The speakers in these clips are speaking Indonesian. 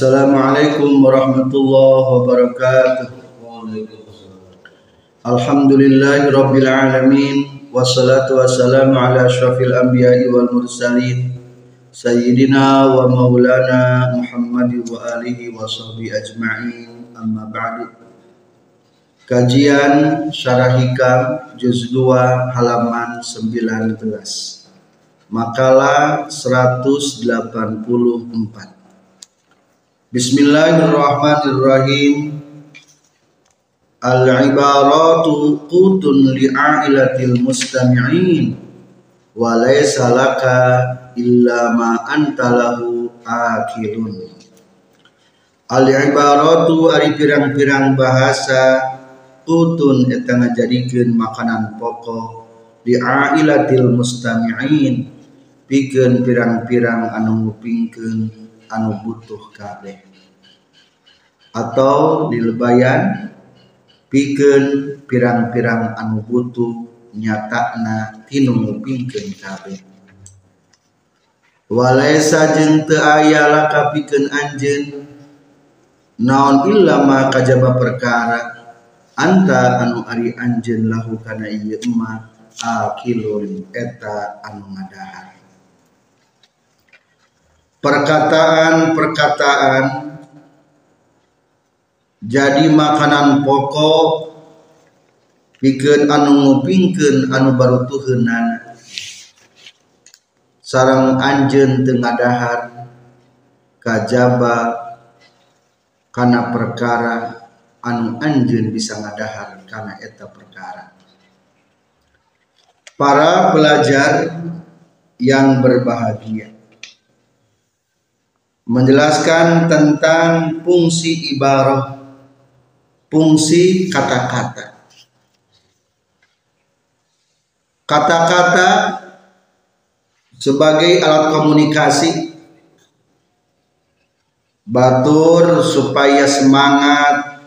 Assalamualaikum warahmatullahi wabarakatuh. Alhamdulillahi rabbil alamin wassalatu wassalamu ala asyrafil anbiya'i wal mursalin sayyidina wa maulana Muhammad wa alihi wa sahbihi ajma'in amma ba'du. Kajian Syarah Hikam juz 2 halaman 19. Makalah 184. Bismillahirrahmanirrahim. Al-ibaratu qutun li'ailatil mustami'in. Wa laysa laka illa ma anta lahu akilun Al-ibaratu ari pirang-pirang bahasa qutun eta ngajadikeun makanan pokok li'ailatil mustami'in. Pikeun pirang-pirang anu ngupingkeun anu butuh kabeh. Atau dilebayan pikeun pirang-pirang anu butuh nyatakna tinu ngupingkeun kabeh. Walaisa jeung teu aya laka pikeun anjeun naon illa ma kajaba perkara anta anu ari anjeun lahu kana ieu emma akilun eta anu ngadahar perkataan-perkataan jadi makanan pokok bikin anu ngupingkeun anu baru tuhenan sarang anjen tengah dahar kajaba karena perkara anu anjen bisa ngadahar karena eta perkara. Para pelajar yang berbahagia menjelaskan tentang fungsi ibarah, fungsi kata-kata. Kata-kata sebagai alat komunikasi batur supaya semangat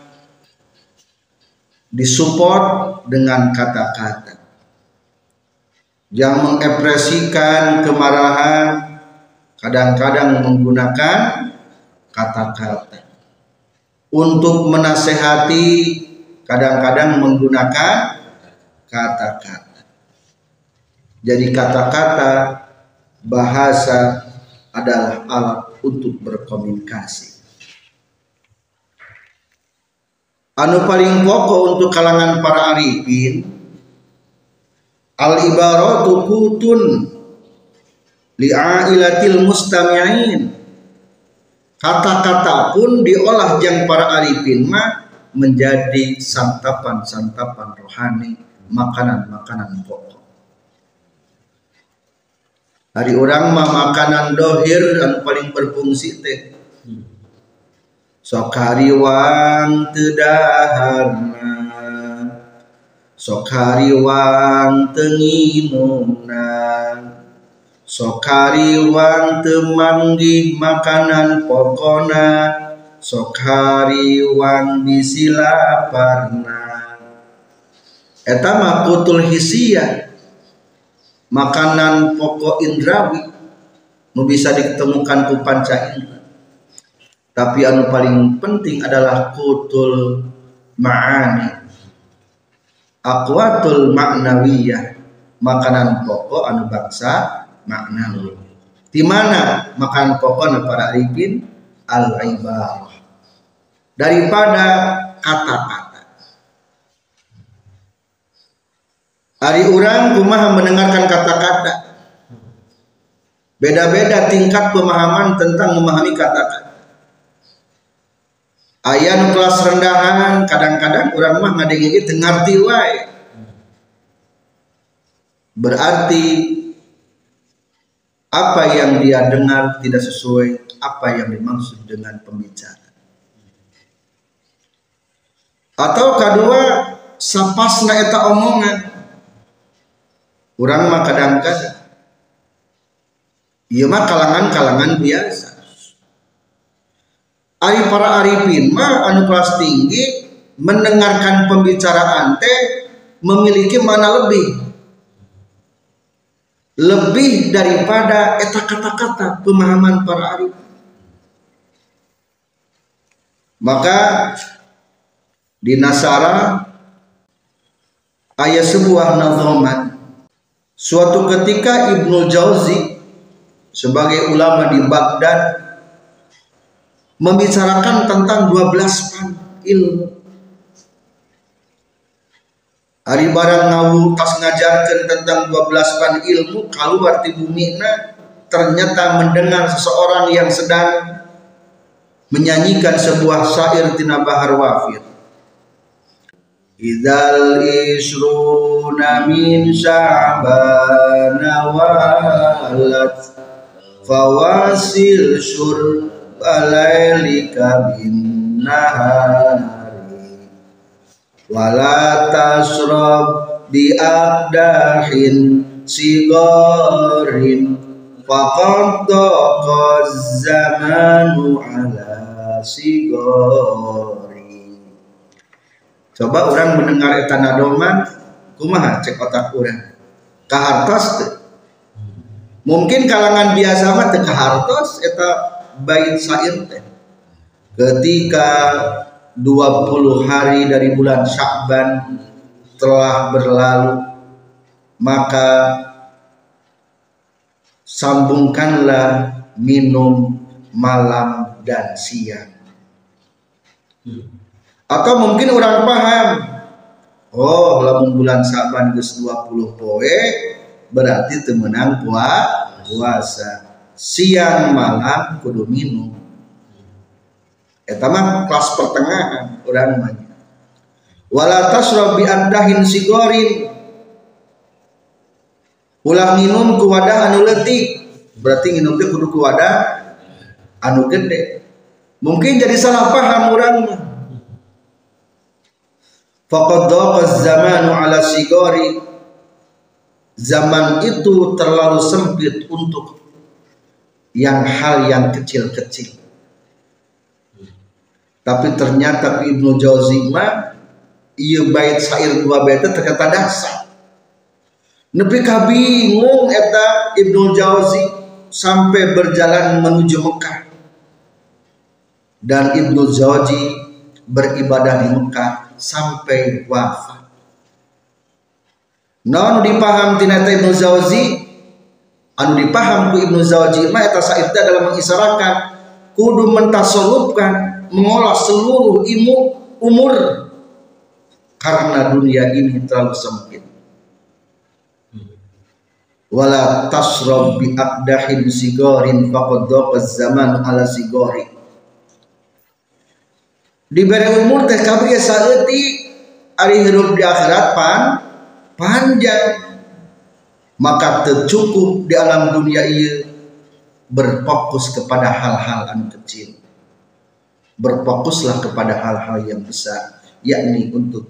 disupport dengan kata-kata yang mengekspresikan kemarahan kadang-kadang menggunakan kata-kata. Untuk menasehati kadang-kadang menggunakan kata-kata. Jadi kata-kata bahasa adalah alat untuk berkomunikasi. Anu paling pokok untuk kalangan para arifin al ibaratu kutun li'ailatil mustami'in. Kata-kata pun diolah jang para arifin mah menjadi santapan-santapan rohani makanan-makanan pokok. Hari orang mah makanan dohir dan paling berfungsi teh. Sok hariwang tedaharna sok hariwang tenginumna sokariwan temanggi makanan pokona. Sokariwan bisi laparna eta makutul hisia. Makanan pokok indrawi nu bisa ditemukan ku panca indra. Tapi anu paling penting adalah kutul ma'ani. Akwatul maknawiyah makanan pokok anu bangsa maknawi di mana makan pokok para arifin al ibarah daripada kata-kata. Hari orang kumaha mendengarkan kata-kata? Beda-beda tingkat pemahaman tentang memahami kata-kata. Ayah kelas rendahan kadang-kadang orang mah ngadengin itu ngerti wae. Berarti apa yang dia dengar tidak sesuai apa yang dimaksud dengan pembicara. Atau kedua, sapasna eta omongan. Urang mah kadang-kadang Iya mah kalangan-kalangan biasa. Ari para arifin mah anu kelas tinggi mendengarkan pembicaraan teh memiliki mana lebih lebih daripada eta kata-kata pemahaman para arif. Maka di Nasara ayat sebuah nazoman suatu ketika Ibnu Jauzi sebagai ulama di Baghdad membicarakan tentang 12 pan ilmu hari barang ngawu tas ngajarkan tentang 12 pan ilmu kalau arti bumi ternyata mendengar seseorang yang sedang menyanyikan sebuah syair tina bahar wafir. Idzal isruna min sya'bana walat fawasil syur balailika bin nahari wala tasrab bi aqdahin sigarin. Faqad zamanu ala sigori coba orang mendengar eta nadoman kumaha cek otak orang? Kahartos tuh mungkin kalangan biasa mah teu kahartos eta bait syair teh. Ketika 20 hari dari bulan Syakban telah berlalu maka sambungkanlah minum malam dan siang. Atau mungkin orang paham, oh lamun bulan Saban geus 20 poe berarti temenang puasa. Siang malam kudu minum. Eta mah kelas pertengahan orang namanya. Wala tasrab bi andahin sigorin. Ulah minum ku wadah anu letik berarti minum teh kudu ku wadah anu gede. Mungkin jadi salah paham orang faqad zamanu ala sigari zaman itu terlalu sempit untuk yang hal yang kecil-kecil tapi ternyata Ibnu Jauzi mah iya bait syair dua bait ternyata dasar Nepi kabingung eta Ibnu Jauzi sampai berjalan menuju Mekah. Dan Ibnu Jauzi beribadah di Mekah sampai wafat. Non dipaham tina Ibnu Jauzi anu dipaham ku Ibnu Jauzi mah eta sairta dalam mengisarakan kudu mentasolupkan mengolah seluruh ilmu umur. Karena dunia ini terlalu sempit. Wala tasrab bi aqdahin sigarin faqad daqa zaman ala sigari. Diberi umur teh kabeh saeutik ari hidup di akhirat pan panjang. Maka tercukup di alam dunia iya berfokus kepada hal-hal anu kecil. Berfokuslah kepada hal-hal yang besar yakni untuk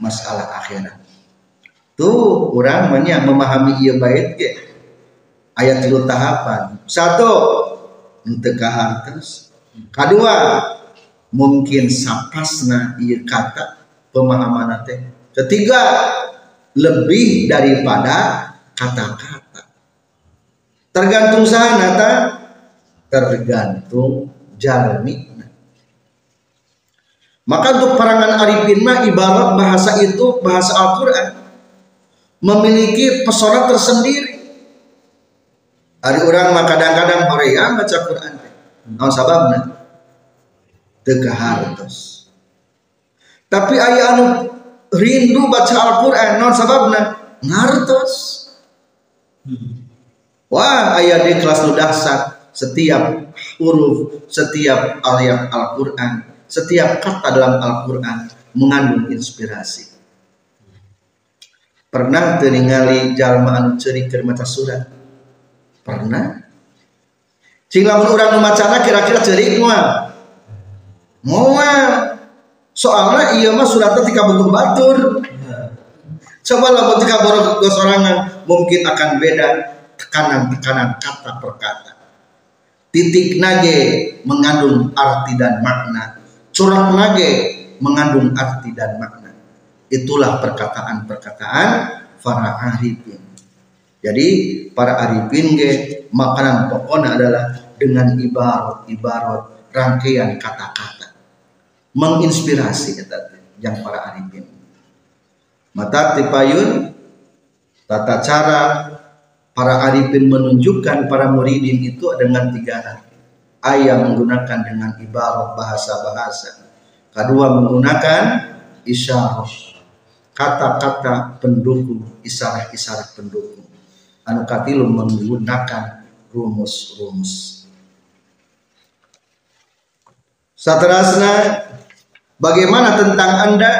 masalah akhirat. Tuh orang banyak memahami ia baik ke? Ayat tilu tahapan. Satu untuk hartas kedua mungkin sapasna ia kata pemahaman teh. Ketiga lebih daripada kata-kata tergantung sana ta tergantung jalmi maka untuk perangan arifin mah ibarat bahasa itu bahasa Al-Quran memiliki pesona tersendiri. Hari orang mah kadang-kadang horea baca Quran. Nah, sababna teu hartos. Tapi ayah anu rindu baca Al-Qur'an non sababna ngartos. Wah, ayah di kelas nu dahsyat setiap huruf, setiap ayat Al-Qur'an, setiap kata dalam Al-Qur'an mengandung inspirasi. Pernah teringali jalma cerik ke mata surat? Pernah? Cing lamun urang macana kira-kira cerik moal moal soalnya iya mah suratnya tika butuh batur. Coba lamun tika borok sorangan mungkin akan beda tekanan-tekanan kata per kata titik nage mengandung arti dan makna curang nage mengandung arti dan makna Itulah perkataan-perkataan para arifin. Jadi para arifin ge makanan pokoknya adalah dengan ibarat-ibarat rangkaian kata-kata. menginspirasi eta yang para arifin mata tipayun tata cara para arifin menunjukkan para muridin itu dengan tiga hal. Ayat menggunakan dengan ibarat bahasa-bahasa. Kedua menggunakan isyarat kata-kata pendukung isyarat-isyarat pendukung. Anu katilu menggunakan rumus-rumus. Satrasna bagaimana tentang anda?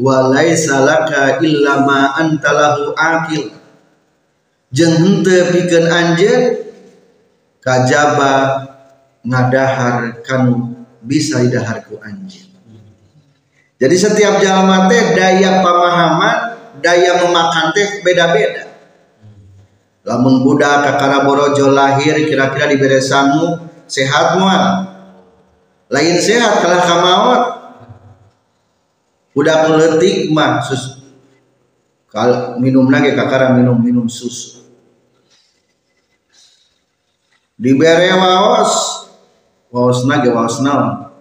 Walaisa laka illa antalahu akil jeung henteu pikeun anjeun kajaba ngadahar kanu bisa didahar ku anjeun jadi setiap jalma teh daya pemahaman daya memakan teh beda-beda. Lamun budak kakara borojo lahir kira-kira di beresamu sehat lain sehat kalah kamaut. Udah meletik mah sus kalau minum lagi kakara minum minum susu dibere waos. Waos nage waos naon?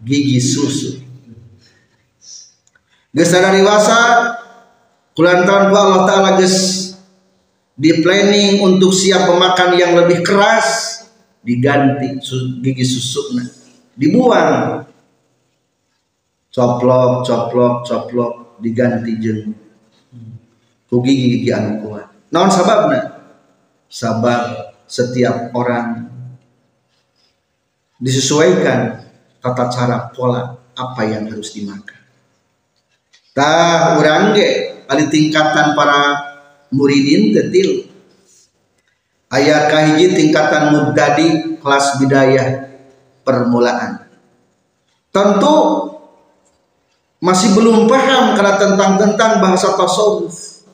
Gigi susu. Geus dewasa kulantaran ku Allah taala geus di planning untuk siap pemakan yang lebih keras diganti gigi susuknya dibuang. Coplok coplok coplok diganti jeng. Ku gigi gigi anu kuat. Naon sababna? Sabab setiap orang. Disesuaikan tata cara pola apa yang harus dimakan. Tah urang ge tingkatan para muridin tetil ayat kahiji tingkatan mubtadi kelas bidayah permulaan. Tentu masih belum paham karena tentang tentang bahasa tasawuf.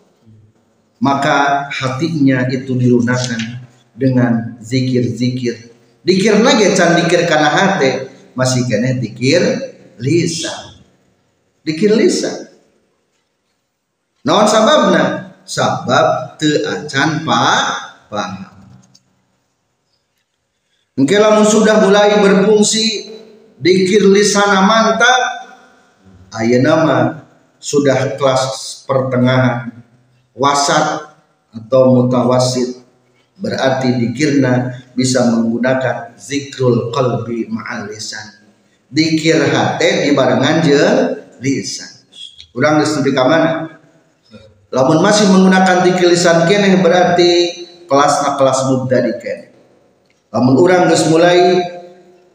Maka hatinya itu dilunakan dengan zikir-zikir. Dikir lagi can dikir karena hati masih kena dikir lisan. Dikir lisan. Naon sababna? Sabab te acan pak paham. Mungkin lamun sudah mulai berfungsi dikir lisana mantap, ayat nama sudah kelas pertengahan, wasat atau mutawasid berarti dikirna bisa menggunakan zikrul qalbi ma'al lisan. Dikir hati di barengan je lisan. Urang geus nepi mana? Lamun masih menggunakan dikir lisan kene berarti kelasna kelas mubtadikan lamun urang geus mulai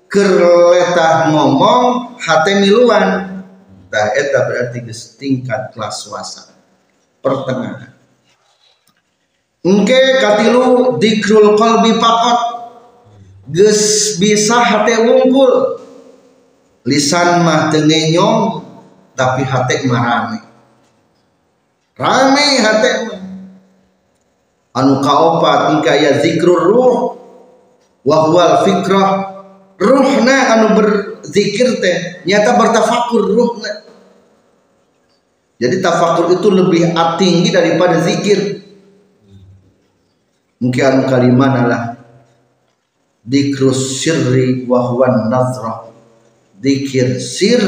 kerletah ngomong hate miluan tah eta berarti geus tingkat kelas wasa pertengahan engke katilu dikrul qalbi pakot geus bisa hate wungkul. Lisan mah teu tapi hate mah rame. Rame hate anu kaopat tingkah ya zikrul ruh. Wa huwal fikrah. Ruhna anu berzikir teh nyata bertafakur ruhna. Jadi tafakur itu lebih tinggi daripada zikir mungkin anu kalimana lah dikrus sirri wa huwa nazrah zikir sir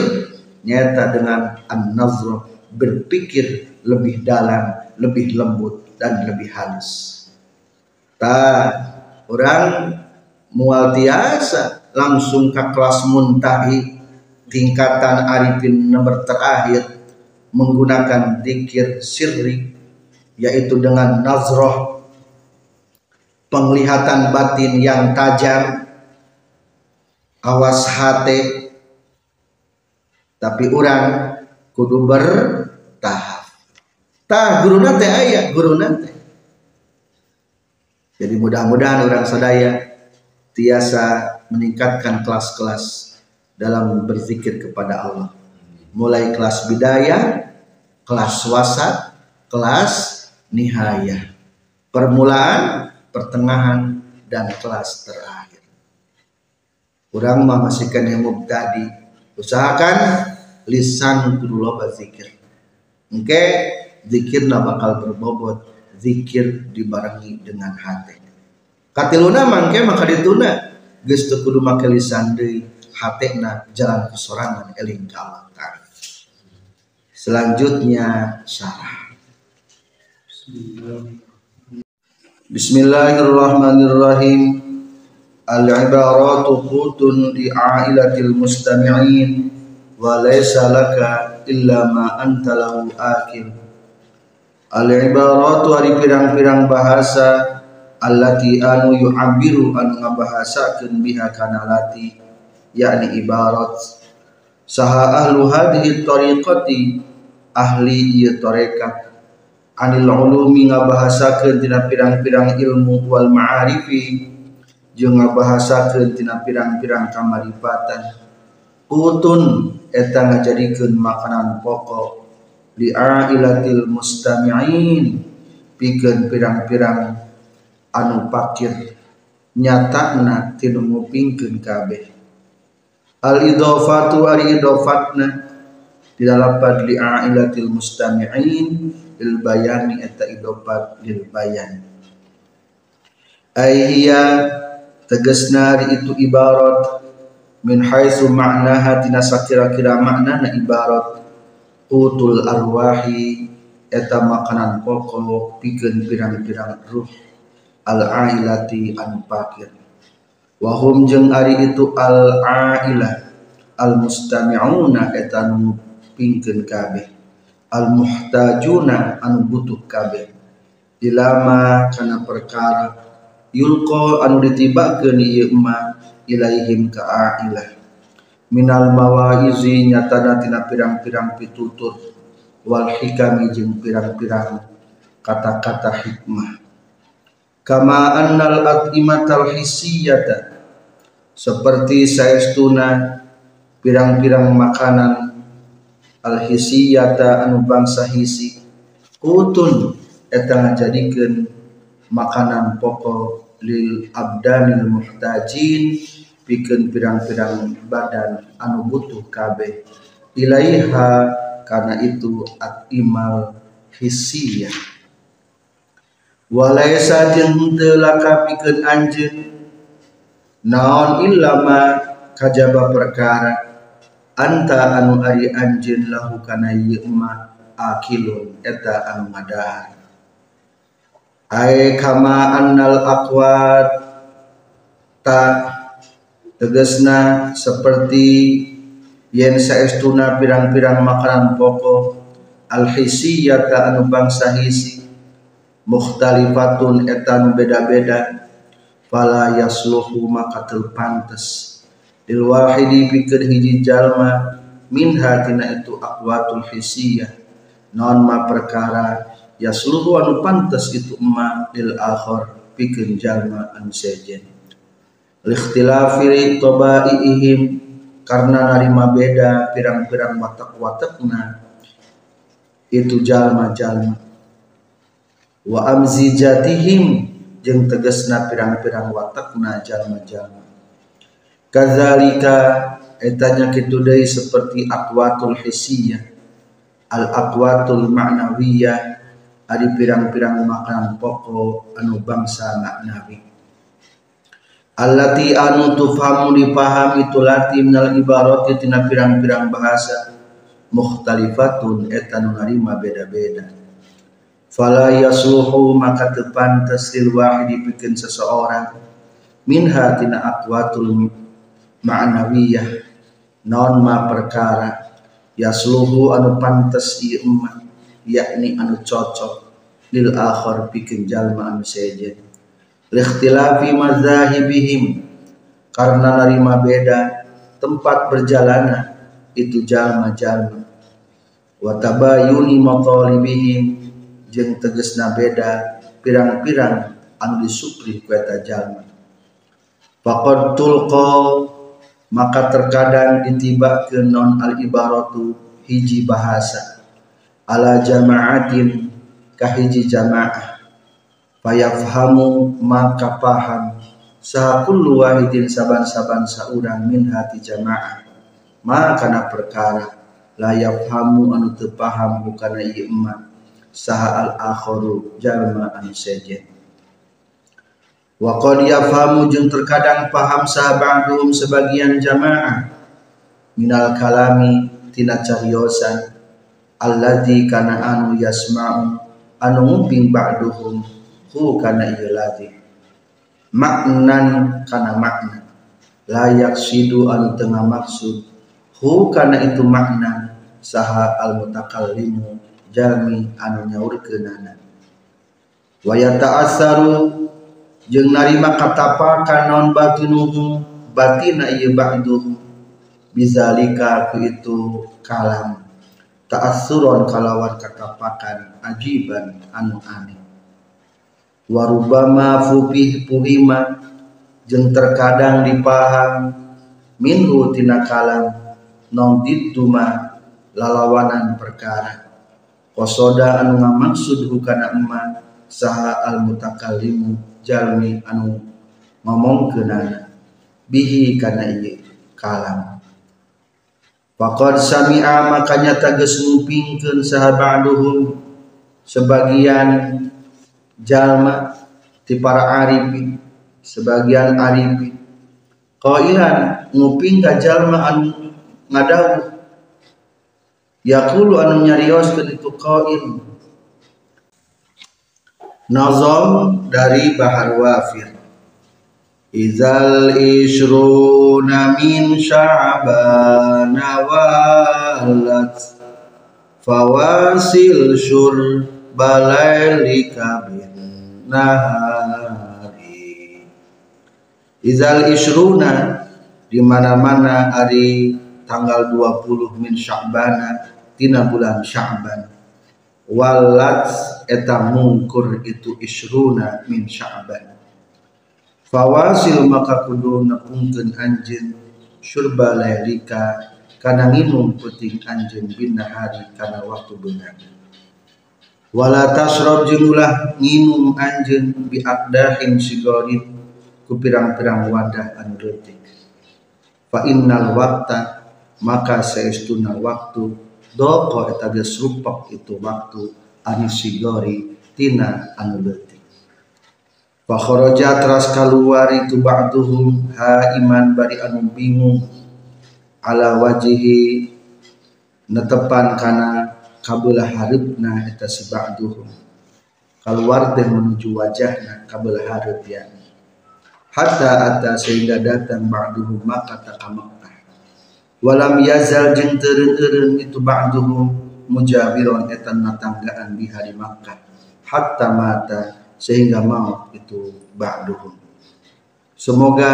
nyata dengan an-nazrah berpikir lebih dalam lebih lembut dan lebih halus. Ta orang mual tiasa langsung ke kelas muntahi tingkatan arifin nomor terakhir menggunakan dikir sirri yaitu dengan nazroh penglihatan batin yang tajam awas hati tapi orang kudu bertahap. Tah guru nate ayah guru nate. Jadi mudah-mudahan orang sadaya tiasa meningkatkan kelas-kelas dalam berzikir kepada Allah. Mulai kelas bidayah kelas wasat kelas nihayah. Permulaan pertengahan dan kelas terakhir kurang masih yang mubtadi usahakan lisan kudu loba zikir oke okay? zikirna bakal berbobot zikir dibarengi dengan hati katiluna mangke maka dituna geus teu kudu make lisan deui hatena jalan kesorangan eling Ta'ala. Selanjutnya syarah. Bismillahirrahmanirrahim. Al-ibaratu qutun li ailatil mustami'in wa laysa laka illa ma anta lahu akil. Al-ibaratu hari pirang-pirang bahasa allati anu yu'abiru anu ngabahasakeun biha kana lati yakni ibarat. Saha ahlu hadhihi tariqati ahli ieu tarekat anil ulumi ngabahasakeun tina pirang-pirang ilmu wal ma'arifi jeung ngabahasakeun tina pirang-pirang kamaripatan. Utun eta ngajadikeun makanan pokok li ailatil mustami'in pikeun pirang-pirang anu pakir nyatana tinu ngupingkeun kabeh. Al idhofatu ari idhofatna di dalam li ailatil mustami'in lil bayani eta idhofat lil bayan ayya tegasna itu ibarat min haitsu ma'naha tina sakira-kira maknana ibarat utul arwahi eta makanan pokok pikeun pirang-pirang ruh al ailati an pakir. Wahum jeung ari itu al ailah al mustami'una eta nu pingkeun kabeh al muhtajuna anu butuh kabeh. Ilama kana perkara yulqa anu ditibakeun ieu ma ilaihim ka ailah minal mawaizi nyatana tina pirang-pirang pitutur wal hikami jeung pirang-pirang kata-kata hikmah. Kama annal atimatal hisiyata seperti saestuna pirang-pirang makanan al hisiyata anu bangsa hisi utun eta ngajadikeun makanan pokok lil abdanil muhtajin pikeun pirang-pirang badan anu butuh kabeh. Ilaiha karena itu atimal hisiyah walaisa jeung teu laka pikeun anjeun naon illama kajaba perkara anta anu ari anjeun lahu kana ieu ma akilun eta anu ngadahar. Ai kama annal aqwat ta tegasna seperti yen saestuna pirang-pirang makanan pokok al hisiyata anu bangsa hisi mukhtalifatun etan beda-beda fala yasluhu maka terpantes lil wahidi pikir hiji jalma min hatina itu aqwatul hisiyah. Non ma perkara yasluhu anu pantes itu emma lil akhir pikir jalma anu sejen. Likhtilafi ihim karena narima beda pirang-pirang watak-watakna itu jalma-jalma. Wa amzijatihim jeung tegasna pirang-pirang watakna jalma-jalma kadzalika etanya kitu deui seperti aqwatul hisiyah al aqwatul ma'nawiyah ari pirang-pirang makanan pokok anu bangsa maknawi. Allati anu tufahamu dipahami tulati minal ibarati tina pirang-pirang bahasa. Mukhtalifatun eta nu beda-beda. Fala yasuhu maka tepantas lil wahidi bikin seseorang. Minha tina aqwatul ma'nawiyah non ma perkara yasluhu anu pantas ieu emak yakni anu cocok lil akhir bikin jalma anu sejen likhtilafi madzahibihim karena narima beda tempat berjalana itu jalma-jalma. Wa tabayuni matalibihim jeung tegesna beda pirang-pirang anu disupri ku eta jalma. Faqad tulqa maka terkadang ditiba ke non al ibaratu hiji bahasa. Ala jama'atin kahiji jamaah. Fayafhamu maka paham. Saha kullu wahidin saban-saban saurang min hati jamaah. Maka na perkara. La yafhamu anu teu paham bukana ieu emak saha al akharu jalma anu sejen wa qad yafhamu jeung terkadang paham sahabatum sebagian jamaah. Minal kalami tina cariosan alladzi kana anu yasma'u anu nguping ba'duhum. Hu kana ieu ladzi maknan kana makna. Layak sidu anu tengah maksud. Hu kana itu makna. Saha al mutakallimu jami anu nyaurkeunana. Wa yata'assaru jeung narima katapakan non batinuhu batina ieu ba'duhu bizalika ku itu kalam. Ta'assuron kalawan katapakan ajiban anu aneh. Warubama fupih puhima jeung terkadang dipaham minhu tina kalam non dituma lalawanan perkara. Kosoda anu ngamaksud hukana emak saha al mutakallimu jalmi anu ngomongkeunana bihi kana ieu kalam. Faqad sami'a makanya tages ngupingkeun sahabaduhum sebagian jalma ti para arifin sebagian arifin qailan nguping ka jalma anu ngadawuh. Yaqulu anu nyarioskeun itu qail Nazam dari Bahar Wafir. Izal ishruna min sya'ban walat Fawasil syur balailika bin nahari. Izal ishruna di mana-mana hari tanggal 20 min Sya'ban tina bulan Sya'ban walat eta mungkur itu isruna min sya'ban. Fawasil maka kudu nepungkeun anjeun syurba lailika kana nginum peuting anjeun bin nahari kana waktu beunang wala tasrab jeung ulah nginum anjeun bi aqdahin sigorin ku pirang-pirang wadah anu leutik fa innal waqta maka saestuna waktu doko eta geus rupak itu waktu anu sigori tina anu leutik fa kharaja teras kaluar itu ba'duhum ha iman bari anu bingung ala wajihi netepan kana kabelah harupna eta si ba'duhum keluar teh menuju wajahna kabelah harup ya hatta ata sehingga datang ba'duhum maka takamak walam yazal jeung teureun itu ba'duhum mujabiron etan natanggaan di hari Makkah. Hatta mata sehingga maut itu ba'duhum. Semoga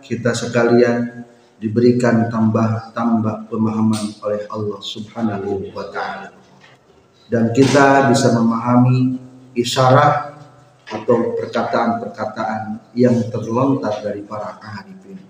kita sekalian diberikan tambah-tambah pemahaman oleh Allah Subhanahu wa taala. Dan kita bisa memahami isyarat atau perkataan-perkataan yang terlontar dari para arifin.